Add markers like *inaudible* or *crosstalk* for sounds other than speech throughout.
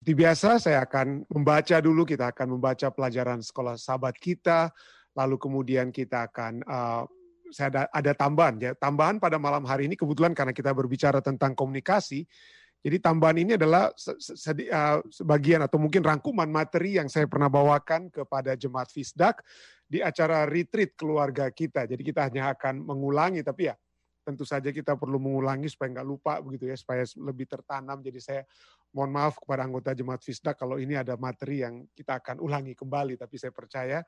Seperti biasa, saya akan membaca dulu. Kita akan membaca pelajaran sekolah sahabat kita, lalu kemudian kita akan uh, saya ada, ada tambahan ya. Tambahan pada malam hari ini kebetulan karena kita berbicara tentang komunikasi. Jadi tambahan ini adalah uh, sebagian atau mungkin rangkuman materi yang saya pernah bawakan kepada jemaat Fisdak di acara retreat keluarga kita. Jadi kita hanya akan mengulangi, tapi ya tentu saja kita perlu mengulangi supaya nggak lupa begitu ya, supaya lebih tertanam. Jadi saya mohon maaf kepada anggota jemaat Fisdak kalau ini ada materi yang kita akan ulangi kembali, tapi saya percaya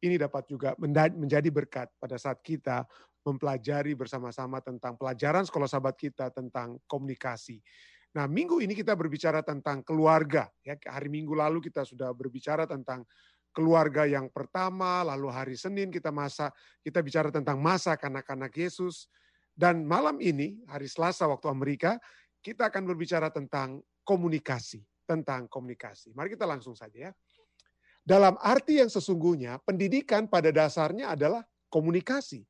ini dapat juga menjadi berkat pada saat kita mempelajari bersama-sama tentang pelajaran sekolah sahabat kita tentang komunikasi. Nah, minggu ini kita berbicara tentang keluarga. Ya, hari Minggu lalu kita sudah berbicara tentang keluarga yang pertama, lalu hari Senin kita masa kita bicara tentang masa kanak-kanak Yesus. Dan malam ini, hari Selasa waktu Amerika, kita akan berbicara tentang komunikasi, tentang komunikasi. Mari kita langsung saja ya. Dalam arti yang sesungguhnya, pendidikan pada dasarnya adalah komunikasi.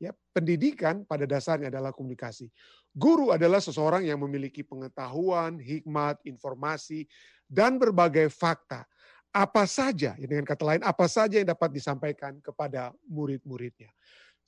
Ya, pendidikan pada dasarnya adalah komunikasi. Guru adalah seseorang yang memiliki pengetahuan, hikmat, informasi, dan berbagai fakta. Apa saja, ya dengan kata lain, apa saja yang dapat disampaikan kepada murid-muridnya.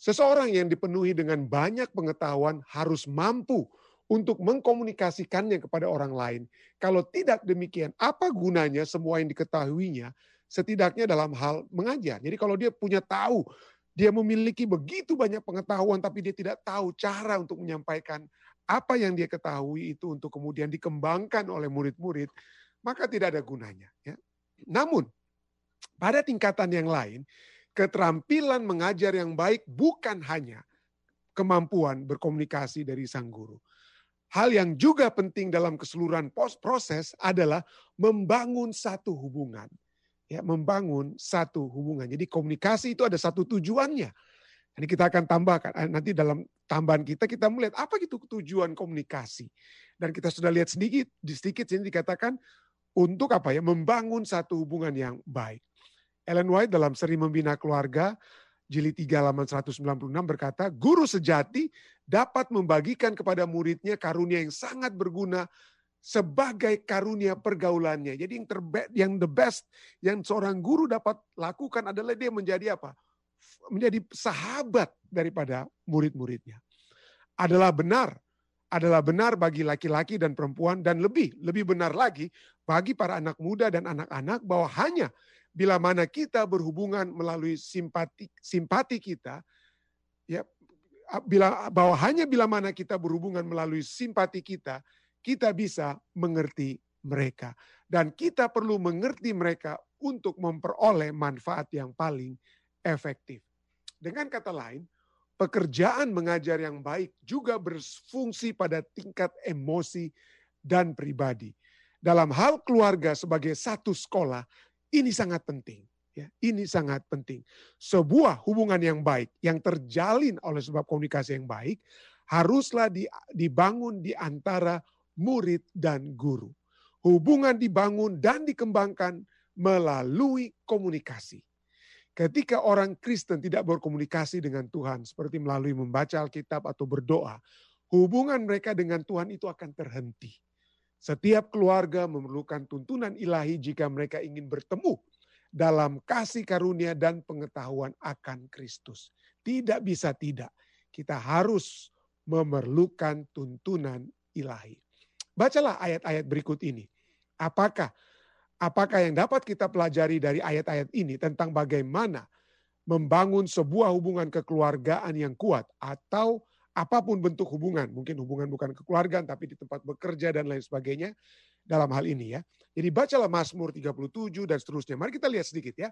Seseorang yang dipenuhi dengan banyak pengetahuan harus mampu untuk mengkomunikasikannya kepada orang lain. Kalau tidak demikian, apa gunanya semua yang diketahuinya setidaknya dalam hal mengajar. Jadi kalau dia punya tahu, dia memiliki begitu banyak pengetahuan tapi dia tidak tahu cara untuk menyampaikan apa yang dia ketahui itu untuk kemudian dikembangkan oleh murid-murid, maka tidak ada gunanya. Ya. Namun, pada tingkatan yang lain, keterampilan mengajar yang baik bukan hanya kemampuan berkomunikasi dari sang guru, Hal yang juga penting dalam keseluruhan proses adalah membangun satu hubungan. Ya, membangun satu hubungan. Jadi komunikasi itu ada satu tujuannya. Ini kita akan tambahkan eh, nanti dalam tambahan kita kita melihat apa itu tujuan komunikasi. Dan kita sudah lihat sedikit di sedikit sini dikatakan untuk apa ya? Membangun satu hubungan yang baik. Ellen White dalam seri membina keluarga jilid 3 halaman 196 berkata, guru sejati dapat membagikan kepada muridnya karunia yang sangat berguna sebagai karunia pergaulannya. Jadi yang terbaik, yang the best yang seorang guru dapat lakukan adalah dia menjadi apa? Menjadi sahabat daripada murid-muridnya. Adalah benar, adalah benar bagi laki-laki dan perempuan dan lebih, lebih benar lagi bagi para anak muda dan anak-anak bahwa hanya bila mana kita berhubungan melalui simpati simpati kita ya bila bahwa hanya bila mana kita berhubungan melalui simpati kita kita bisa mengerti mereka dan kita perlu mengerti mereka untuk memperoleh manfaat yang paling efektif. Dengan kata lain, pekerjaan mengajar yang baik juga berfungsi pada tingkat emosi dan pribadi. Dalam hal keluarga sebagai satu sekolah, ini sangat penting. Ya, ini sangat penting. Sebuah hubungan yang baik, yang terjalin oleh sebab komunikasi yang baik, haruslah dibangun di antara murid dan guru. Hubungan dibangun dan dikembangkan melalui komunikasi. Ketika orang Kristen tidak berkomunikasi dengan Tuhan, seperti melalui membaca Alkitab atau berdoa, hubungan mereka dengan Tuhan itu akan terhenti. Setiap keluarga memerlukan tuntunan ilahi jika mereka ingin bertemu dalam kasih karunia dan pengetahuan akan Kristus. Tidak bisa tidak. Kita harus memerlukan tuntunan ilahi. Bacalah ayat-ayat berikut ini. Apakah apakah yang dapat kita pelajari dari ayat-ayat ini tentang bagaimana membangun sebuah hubungan kekeluargaan yang kuat atau apa pun bentuk hubungan, mungkin hubungan bukan kekeluargaan tapi di tempat bekerja dan lain sebagainya dalam hal ini ya. Jadi bacalah Mazmur 37 dan seterusnya. Mari kita lihat sedikit ya.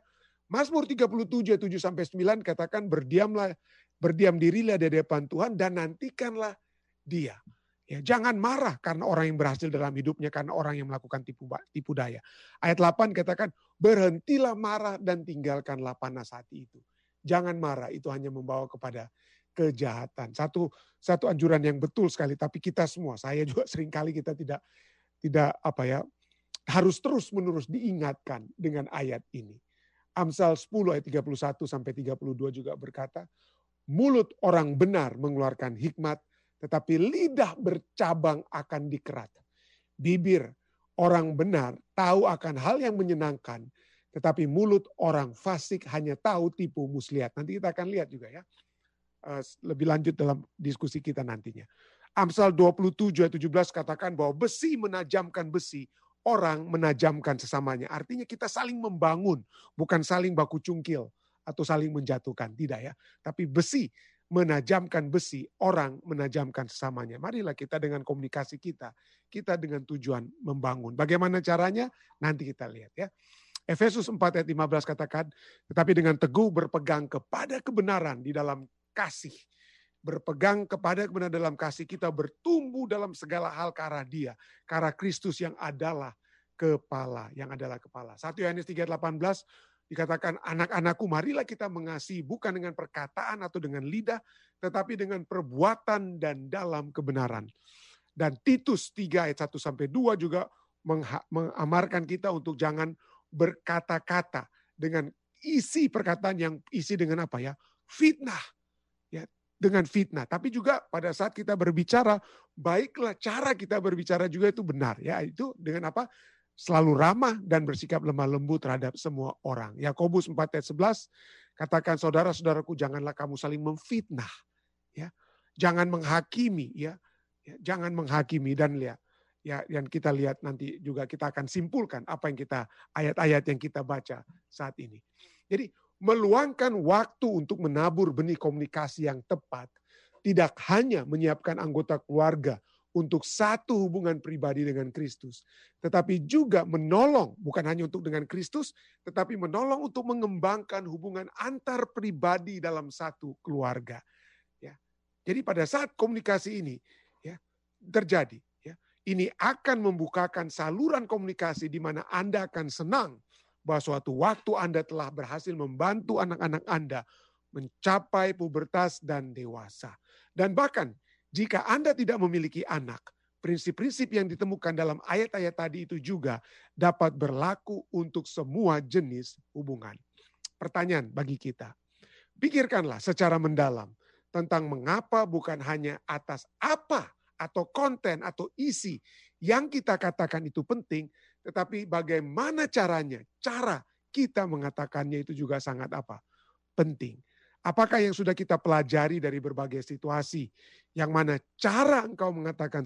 Mazmur 37 7 sampai 9 katakan berdiamlah berdiam dirilah di depan Tuhan dan nantikanlah dia. Ya, jangan marah karena orang yang berhasil dalam hidupnya karena orang yang melakukan tipu tipu daya. Ayat 8 katakan berhentilah marah dan tinggalkanlah panas hati itu. Jangan marah itu hanya membawa kepada kejahatan. Satu satu anjuran yang betul sekali, tapi kita semua, saya juga *laughs* sering kali kita tidak tidak apa ya harus terus menerus diingatkan dengan ayat ini. Amsal 10 ayat 31 sampai 32 juga berkata, mulut orang benar mengeluarkan hikmat, tetapi lidah bercabang akan dikerat. Bibir orang benar tahu akan hal yang menyenangkan, tetapi mulut orang fasik hanya tahu tipu muslihat. Nanti kita akan lihat juga ya. Eh, lebih lanjut dalam diskusi kita nantinya. Amsal 27 ayat 17 katakan bahwa besi menajamkan besi, orang menajamkan sesamanya. Artinya kita saling membangun, bukan saling baku cungkil atau saling menjatuhkan. Tidak ya. Tapi besi menajamkan besi, orang menajamkan sesamanya. Marilah kita dengan komunikasi kita, kita dengan tujuan membangun. Bagaimana caranya? Nanti kita lihat ya. Efesus 4 ayat 15 katakan, tetapi dengan teguh berpegang kepada kebenaran di dalam kasih. Berpegang kepada kebenaran dalam kasih, kita bertumbuh dalam segala hal ke arah dia. Ke arah Kristus yang adalah kepala, yang adalah kepala. 1 Yohanes 3 18 dikatakan, anak-anakku marilah kita mengasihi bukan dengan perkataan atau dengan lidah, tetapi dengan perbuatan dan dalam kebenaran. Dan Titus 3 ayat 1 sampai 2 juga mengamarkan kita untuk jangan berkata-kata dengan isi perkataan yang isi dengan apa ya? Fitnah. Ya, dengan fitnah. Tapi juga pada saat kita berbicara, baiklah cara kita berbicara juga itu benar ya. Itu dengan apa? Selalu ramah dan bersikap lemah lembut terhadap semua orang. Yakobus 4 ayat 11 katakan saudara-saudaraku janganlah kamu saling memfitnah ya. Jangan menghakimi ya. ya jangan menghakimi dan lihat ya yang kita lihat nanti juga kita akan simpulkan apa yang kita ayat-ayat yang kita baca saat ini. Jadi meluangkan waktu untuk menabur benih komunikasi yang tepat tidak hanya menyiapkan anggota keluarga untuk satu hubungan pribadi dengan Kristus, tetapi juga menolong bukan hanya untuk dengan Kristus, tetapi menolong untuk mengembangkan hubungan antar pribadi dalam satu keluarga. Ya. Jadi pada saat komunikasi ini ya terjadi, ini akan membukakan saluran komunikasi di mana Anda akan senang bahwa suatu waktu Anda telah berhasil membantu anak-anak Anda mencapai pubertas dan dewasa. Dan bahkan jika Anda tidak memiliki anak, prinsip-prinsip yang ditemukan dalam ayat-ayat tadi itu juga dapat berlaku untuk semua jenis hubungan. Pertanyaan bagi kita, pikirkanlah secara mendalam tentang mengapa bukan hanya atas apa atau konten atau isi yang kita katakan itu penting, tetapi bagaimana caranya, cara kita mengatakannya itu juga sangat apa? Penting. Apakah yang sudah kita pelajari dari berbagai situasi, yang mana cara engkau mengatakan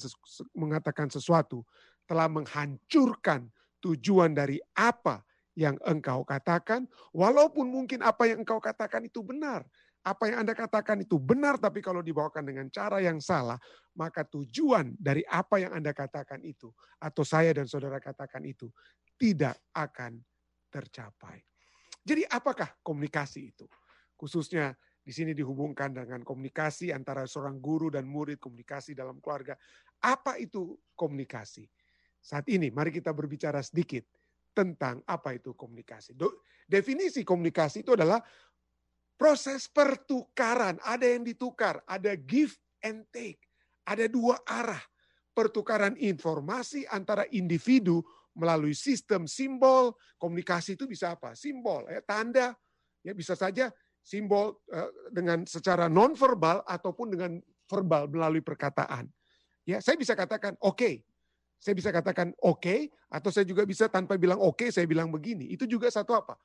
mengatakan sesuatu telah menghancurkan tujuan dari apa yang engkau katakan, walaupun mungkin apa yang engkau katakan itu benar, apa yang Anda katakan itu benar, tapi kalau dibawakan dengan cara yang salah, maka tujuan dari apa yang Anda katakan itu, atau saya dan saudara katakan itu, tidak akan tercapai. Jadi apakah komunikasi itu? Khususnya di sini dihubungkan dengan komunikasi antara seorang guru dan murid, komunikasi dalam keluarga. Apa itu komunikasi? Saat ini mari kita berbicara sedikit tentang apa itu komunikasi. Definisi komunikasi itu adalah Proses pertukaran, ada yang ditukar, ada give and take. Ada dua arah. Pertukaran informasi antara individu melalui sistem simbol, komunikasi itu bisa apa? Simbol, ya, tanda, ya bisa saja simbol uh, dengan secara nonverbal ataupun dengan verbal melalui perkataan. Ya, saya bisa katakan oke. Okay. Saya bisa katakan oke okay, atau saya juga bisa tanpa bilang oke okay, saya bilang begini. Itu juga satu apa?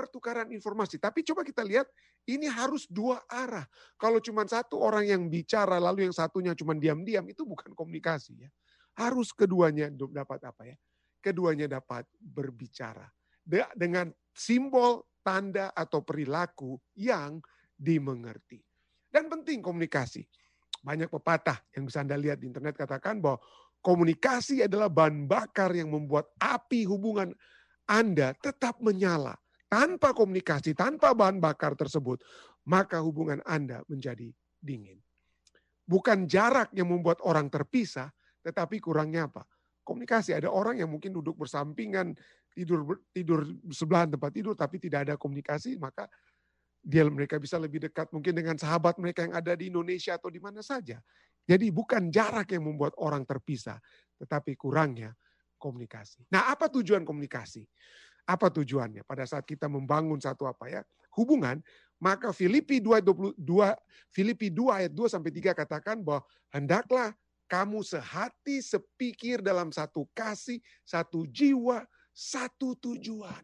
Pertukaran informasi. Tapi coba kita lihat, ini harus dua arah. Kalau cuma satu orang yang bicara, lalu yang satunya cuma diam-diam, itu bukan komunikasi ya. Harus keduanya dapat apa ya? Keduanya dapat berbicara. Dengan simbol, tanda, atau perilaku yang dimengerti. Dan penting komunikasi. Banyak pepatah yang bisa Anda lihat di internet katakan bahwa komunikasi adalah bahan bakar yang membuat api hubungan Anda tetap menyala tanpa komunikasi, tanpa bahan bakar tersebut, maka hubungan Anda menjadi dingin. Bukan jarak yang membuat orang terpisah, tetapi kurangnya apa? Komunikasi. Ada orang yang mungkin duduk bersampingan, tidur tidur sebelahan tempat tidur, tapi tidak ada komunikasi, maka dia mereka bisa lebih dekat mungkin dengan sahabat mereka yang ada di Indonesia atau di mana saja. Jadi bukan jarak yang membuat orang terpisah, tetapi kurangnya komunikasi. Nah, apa tujuan komunikasi? Apa tujuannya? Pada saat kita membangun satu apa ya? Hubungan, maka Filipi 2 22 Filipi 2 ayat 2 sampai 3 katakan bahwa hendaklah kamu sehati, sepikir dalam satu kasih, satu jiwa, satu tujuan.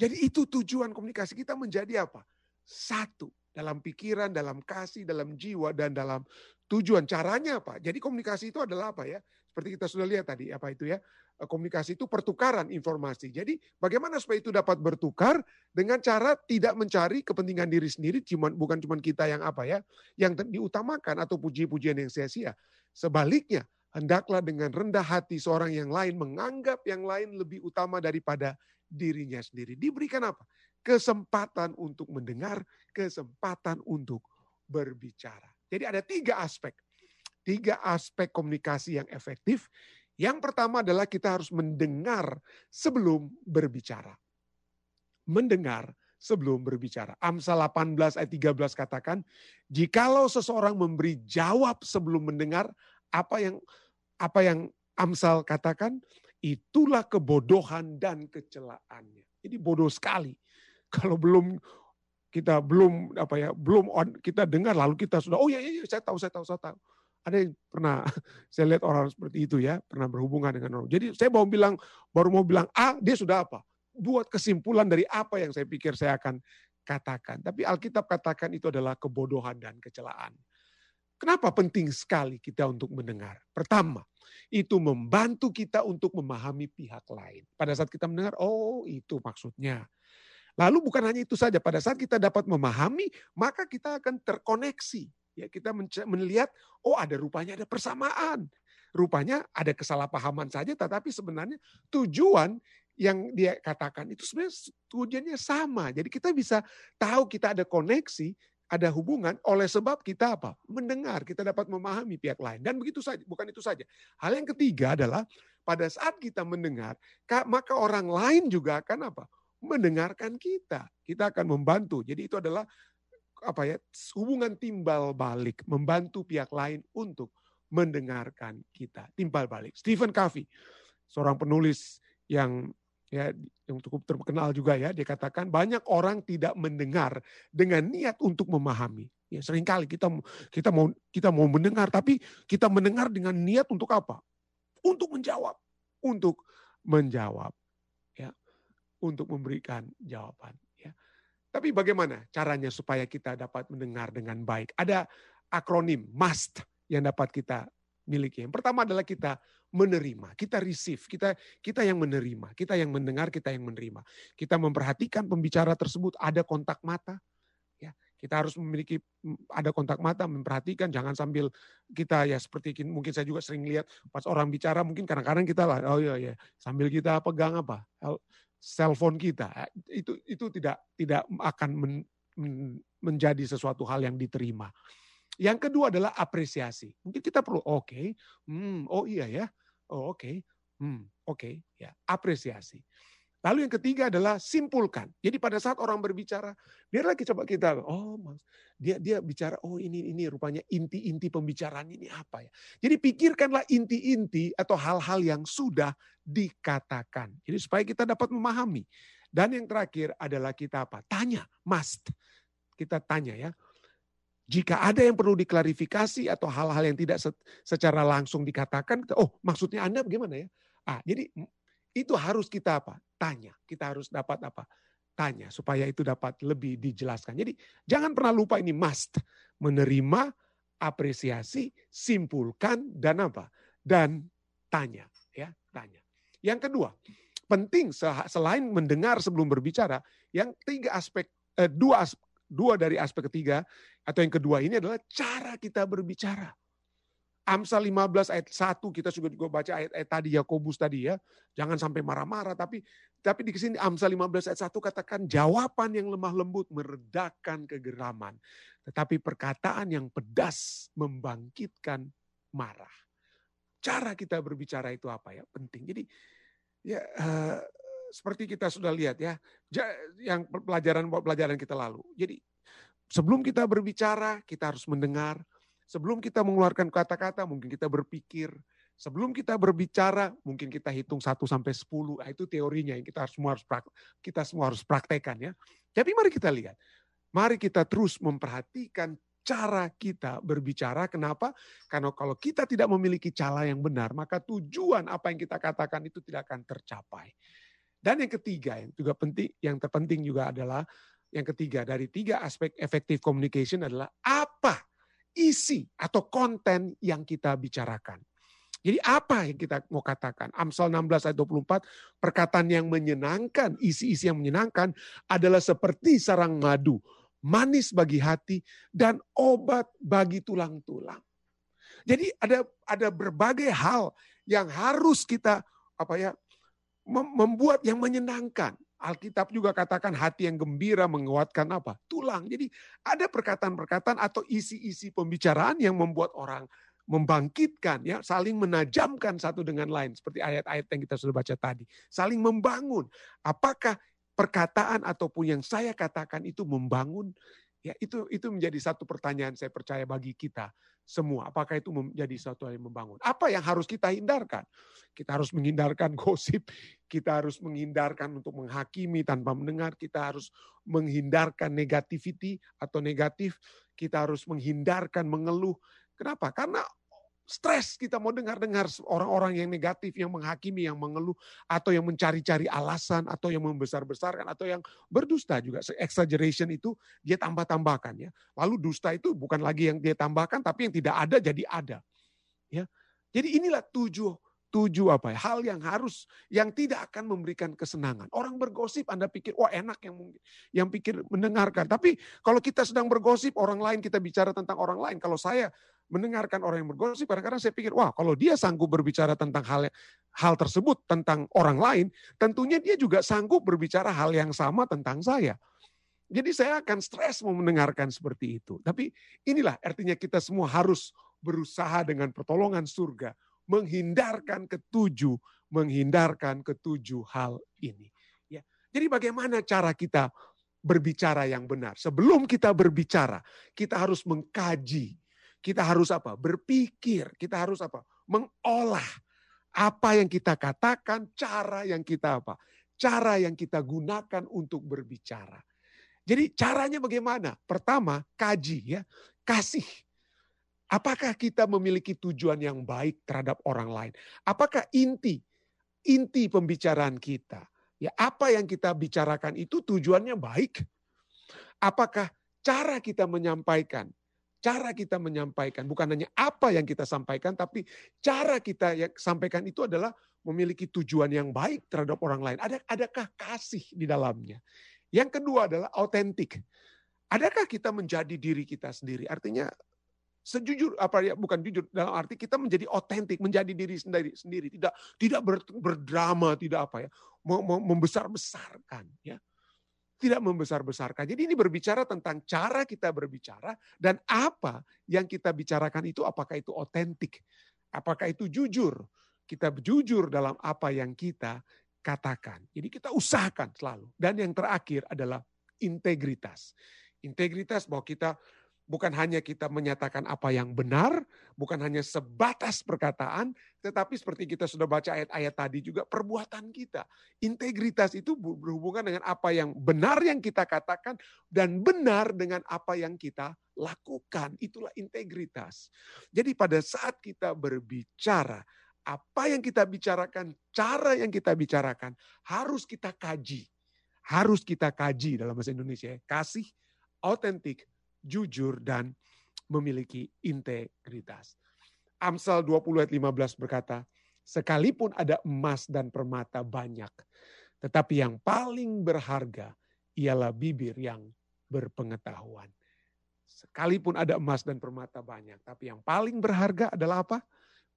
Jadi itu tujuan komunikasi kita menjadi apa? Satu dalam pikiran, dalam kasih, dalam jiwa, dan dalam tujuan. Caranya apa? Jadi komunikasi itu adalah apa ya? Seperti kita sudah lihat tadi, apa itu ya? Eh, komunikasi itu pertukaran informasi. Jadi bagaimana supaya itu dapat bertukar dengan cara tidak mencari kepentingan diri sendiri, cuman bukan cuma kita yang apa ya, yang diutamakan atau puji-pujian yang sia-sia. Sebaliknya, hendaklah dengan rendah hati seorang yang lain menganggap yang lain lebih utama daripada dirinya sendiri. Diberikan apa? Kesempatan untuk mendengar, kesempatan untuk berbicara. Jadi ada tiga aspek. Tiga aspek komunikasi yang efektif. Yang pertama adalah kita harus mendengar sebelum berbicara. Mendengar sebelum berbicara. Amsal 18 ayat 13 katakan, jikalau seseorang memberi jawab sebelum mendengar, apa yang apa yang Amsal katakan, itulah kebodohan dan kecelaannya. Jadi bodoh sekali *laughs* kalau belum kita belum apa ya belum kita dengar lalu kita sudah oh ya ya, ya saya tahu saya tahu saya tahu ada yang pernah *laughs* saya lihat orang seperti itu ya pernah berhubungan dengan orang. Jadi saya mau bilang baru mau bilang A dia sudah apa? Buat kesimpulan dari apa yang saya pikir saya akan katakan. Tapi Alkitab katakan itu adalah kebodohan dan kecelaan kenapa penting sekali kita untuk mendengar? Pertama itu membantu kita untuk memahami pihak lain. Pada saat kita mendengar oh itu maksudnya. Lalu bukan hanya itu saja, pada saat kita dapat memahami, maka kita akan terkoneksi. Ya, kita melihat, oh ada rupanya ada persamaan. Rupanya ada kesalahpahaman saja, tetapi sebenarnya tujuan yang dia katakan itu sebenarnya tujuannya sama. Jadi kita bisa tahu kita ada koneksi, ada hubungan oleh sebab kita apa? Mendengar, kita dapat memahami pihak lain. Dan begitu saja, bukan itu saja. Hal yang ketiga adalah pada saat kita mendengar, maka orang lain juga akan apa? mendengarkan kita. Kita akan membantu. Jadi itu adalah apa ya hubungan timbal balik, membantu pihak lain untuk mendengarkan kita. Timbal balik. Stephen Covey, seorang penulis yang ya yang cukup terkenal juga ya, dia katakan banyak orang tidak mendengar dengan niat untuk memahami. Ya sering kali kita kita mau kita mau mendengar tapi kita mendengar dengan niat untuk apa? Untuk menjawab, untuk menjawab untuk memberikan jawaban. Tapi bagaimana caranya supaya kita dapat mendengar dengan baik? Ada akronim MUST yang dapat kita miliki. Yang pertama adalah kita menerima, kita receive, kita kita yang menerima, kita yang mendengar, kita yang menerima. Kita memperhatikan pembicara tersebut ada kontak mata, ya. Kita harus memiliki ada kontak mata, memperhatikan, jangan sambil kita ya seperti mungkin saya juga sering lihat pas orang bicara mungkin kadang-kadang kita lah, oh iya ya sambil kita pegang apa cellphone kita itu itu tidak tidak akan men, men, menjadi sesuatu hal yang diterima. Yang kedua adalah apresiasi. Mungkin kita perlu oke, okay, hmm, oh iya ya, oh oke, okay, hmm, oke okay, ya apresiasi. Lalu yang ketiga adalah simpulkan. Jadi pada saat orang berbicara, biar lagi coba kita, oh mas, dia dia bicara, oh ini ini rupanya inti-inti pembicaraan ini apa ya. Jadi pikirkanlah inti-inti atau hal-hal yang sudah dikatakan. Jadi supaya kita dapat memahami. Dan yang terakhir adalah kita apa? Tanya, must. Kita tanya ya. Jika ada yang perlu diklarifikasi atau hal-hal yang tidak secara langsung dikatakan, oh maksudnya Anda bagaimana ya? Ah, jadi itu harus kita apa? Tanya. Kita harus dapat apa? Tanya supaya itu dapat lebih dijelaskan. Jadi jangan pernah lupa ini must menerima, apresiasi, simpulkan dan apa? Dan tanya, ya, tanya. Yang kedua, penting selain mendengar sebelum berbicara, yang tiga aspek eh, dua dua dari aspek ketiga atau yang kedua ini adalah cara kita berbicara. Amsal 15 ayat 1 kita juga juga baca ayat-ayat tadi Yakobus tadi ya. Jangan sampai marah-marah tapi tapi di sini Amsal 15 ayat 1 katakan jawaban yang lemah lembut meredakan kegeraman. Tetapi perkataan yang pedas membangkitkan marah. Cara kita berbicara itu apa ya? Penting. Jadi ya uh, seperti kita sudah lihat ya, yang pelajaran-pelajaran kita lalu. Jadi sebelum kita berbicara, kita harus mendengar, Sebelum kita mengeluarkan kata-kata, mungkin kita berpikir. Sebelum kita berbicara, mungkin kita hitung 1 sampai 10. Nah, itu teorinya yang kita semua harus kita semua harus praktekkan ya. Jadi mari kita lihat. Mari kita terus memperhatikan cara kita berbicara. Kenapa? Karena kalau kita tidak memiliki cara yang benar, maka tujuan apa yang kita katakan itu tidak akan tercapai. Dan yang ketiga yang juga penting, yang terpenting juga adalah yang ketiga dari tiga aspek effective communication adalah apa isi atau konten yang kita bicarakan. Jadi apa yang kita mau katakan? Amsal 16 ayat 24, perkataan yang menyenangkan, isi-isi yang menyenangkan adalah seperti sarang madu, manis bagi hati dan obat bagi tulang-tulang. Jadi ada ada berbagai hal yang harus kita apa ya membuat yang menyenangkan. Alkitab juga katakan hati yang gembira menguatkan apa? Tulang. Jadi ada perkataan-perkataan atau isi-isi pembicaraan yang membuat orang membangkitkan ya saling menajamkan satu dengan lain seperti ayat-ayat yang kita sudah baca tadi saling membangun apakah perkataan ataupun yang saya katakan itu membangun ya itu itu menjadi satu pertanyaan saya percaya bagi kita semua. Apakah itu menjadi satu yang membangun? Apa yang harus kita hindarkan? Kita harus menghindarkan *laughs* gosip kita harus menghindarkan untuk menghakimi tanpa mendengar kita harus menghindarkan negativity atau negatif kita harus menghindarkan mengeluh. Kenapa? Karena stres kita mau dengar-dengar orang-orang yang negatif, yang menghakimi, yang mengeluh, atau yang mencari-cari alasan, atau yang membesar-besarkan, atau yang berdusta juga. Exaggeration itu dia tambah-tambahkan ya. Lalu dusta itu bukan lagi yang dia tambahkan, tapi yang tidak ada jadi ada. Ya, jadi inilah tujuh tujuh apa ya hal yang harus yang tidak akan memberikan kesenangan orang bergosip anda pikir wah enak yang yang pikir mendengarkan tapi kalau kita sedang bergosip orang lain kita bicara tentang orang lain kalau saya mendengarkan orang yang bergosip, kadang-kadang saya pikir, wah kalau dia sanggup berbicara tentang hal hal tersebut tentang orang lain, tentunya dia juga sanggup berbicara hal yang sama tentang saya. Jadi saya akan stres mau mendengarkan seperti itu. Tapi inilah artinya kita semua harus berusaha dengan pertolongan surga menghindarkan ketujuh, menghindarkan ketujuh hal ini. Ya. Jadi bagaimana cara kita berbicara yang benar? Sebelum kita berbicara, kita harus mengkaji kita harus apa? Berpikir, kita harus apa? Mengolah apa yang kita katakan, cara yang kita apa? Cara yang kita gunakan untuk berbicara. Jadi caranya bagaimana? Pertama, kaji ya, kasih. Apakah kita memiliki tujuan yang baik terhadap orang lain? Apakah inti inti pembicaraan kita? Ya, apa yang kita bicarakan itu tujuannya baik? Apakah cara kita menyampaikan cara kita menyampaikan, bukan hanya apa yang kita sampaikan, tapi cara kita yang sampaikan itu adalah memiliki tujuan yang baik terhadap orang lain. Ada, adakah kasih di dalamnya? Yang kedua adalah autentik. Adakah kita menjadi diri kita sendiri? Artinya sejujur apa ya bukan jujur dalam arti kita menjadi otentik menjadi diri sendiri sendiri tidak tidak ber, berdrama tidak apa ya membesar besarkan ya tidak membesar-besarkan. Jadi ini berbicara tentang cara kita berbicara dan apa yang kita bicarakan itu apakah itu otentik, apakah itu jujur. Kita jujur dalam apa yang kita katakan. Jadi kita usahakan selalu. Dan yang terakhir adalah integritas. Integritas bahwa kita bukan hanya kita menyatakan apa yang benar, bukan hanya sebatas perkataan, tetapi seperti kita sudah baca ayat-ayat tadi juga perbuatan kita. Integritas itu berhubungan dengan apa yang benar yang kita katakan dan benar dengan apa yang kita lakukan. Itulah integritas. Jadi pada saat kita berbicara, apa yang kita bicarakan, cara yang kita bicarakan harus kita kaji. Harus kita kaji dalam bahasa Indonesia. Ya. Kasih, autentik, jujur, dan memiliki integritas. Amsal 20 ayat 15 berkata, sekalipun ada emas dan permata banyak, tetapi yang paling berharga ialah bibir yang berpengetahuan. Sekalipun ada emas dan permata banyak, tapi yang paling berharga adalah apa?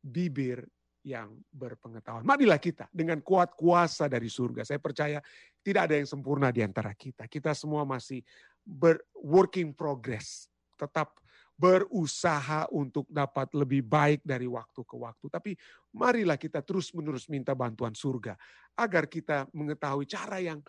Bibir yang berpengetahuan. Marilah kita dengan kuat kuasa dari surga. Saya percaya tidak ada yang sempurna di antara kita. Kita semua masih ber working progress. Tetap berusaha untuk dapat lebih baik dari waktu ke waktu. Tapi marilah kita terus-menerus minta bantuan surga agar kita mengetahui cara yang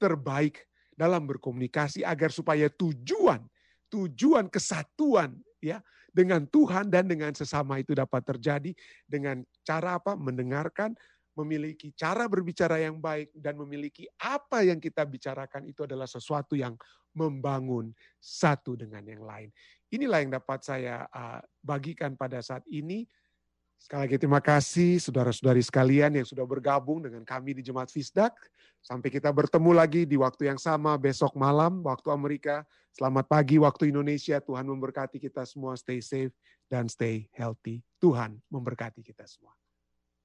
terbaik dalam berkomunikasi agar supaya tujuan tujuan kesatuan ya dengan Tuhan dan dengan sesama itu dapat terjadi dengan cara apa? Mendengarkan, memiliki cara berbicara yang baik dan memiliki apa yang kita bicarakan itu adalah sesuatu yang membangun satu dengan yang lain. inilah yang dapat saya uh, bagikan pada saat ini. Sekali lagi terima kasih saudara-saudari sekalian yang sudah bergabung dengan kami di Jemaat Fisdak. Sampai kita bertemu lagi di waktu yang sama besok malam waktu Amerika. Selamat pagi waktu Indonesia. Tuhan memberkati kita semua. Stay safe dan stay healthy. Tuhan memberkati kita semua.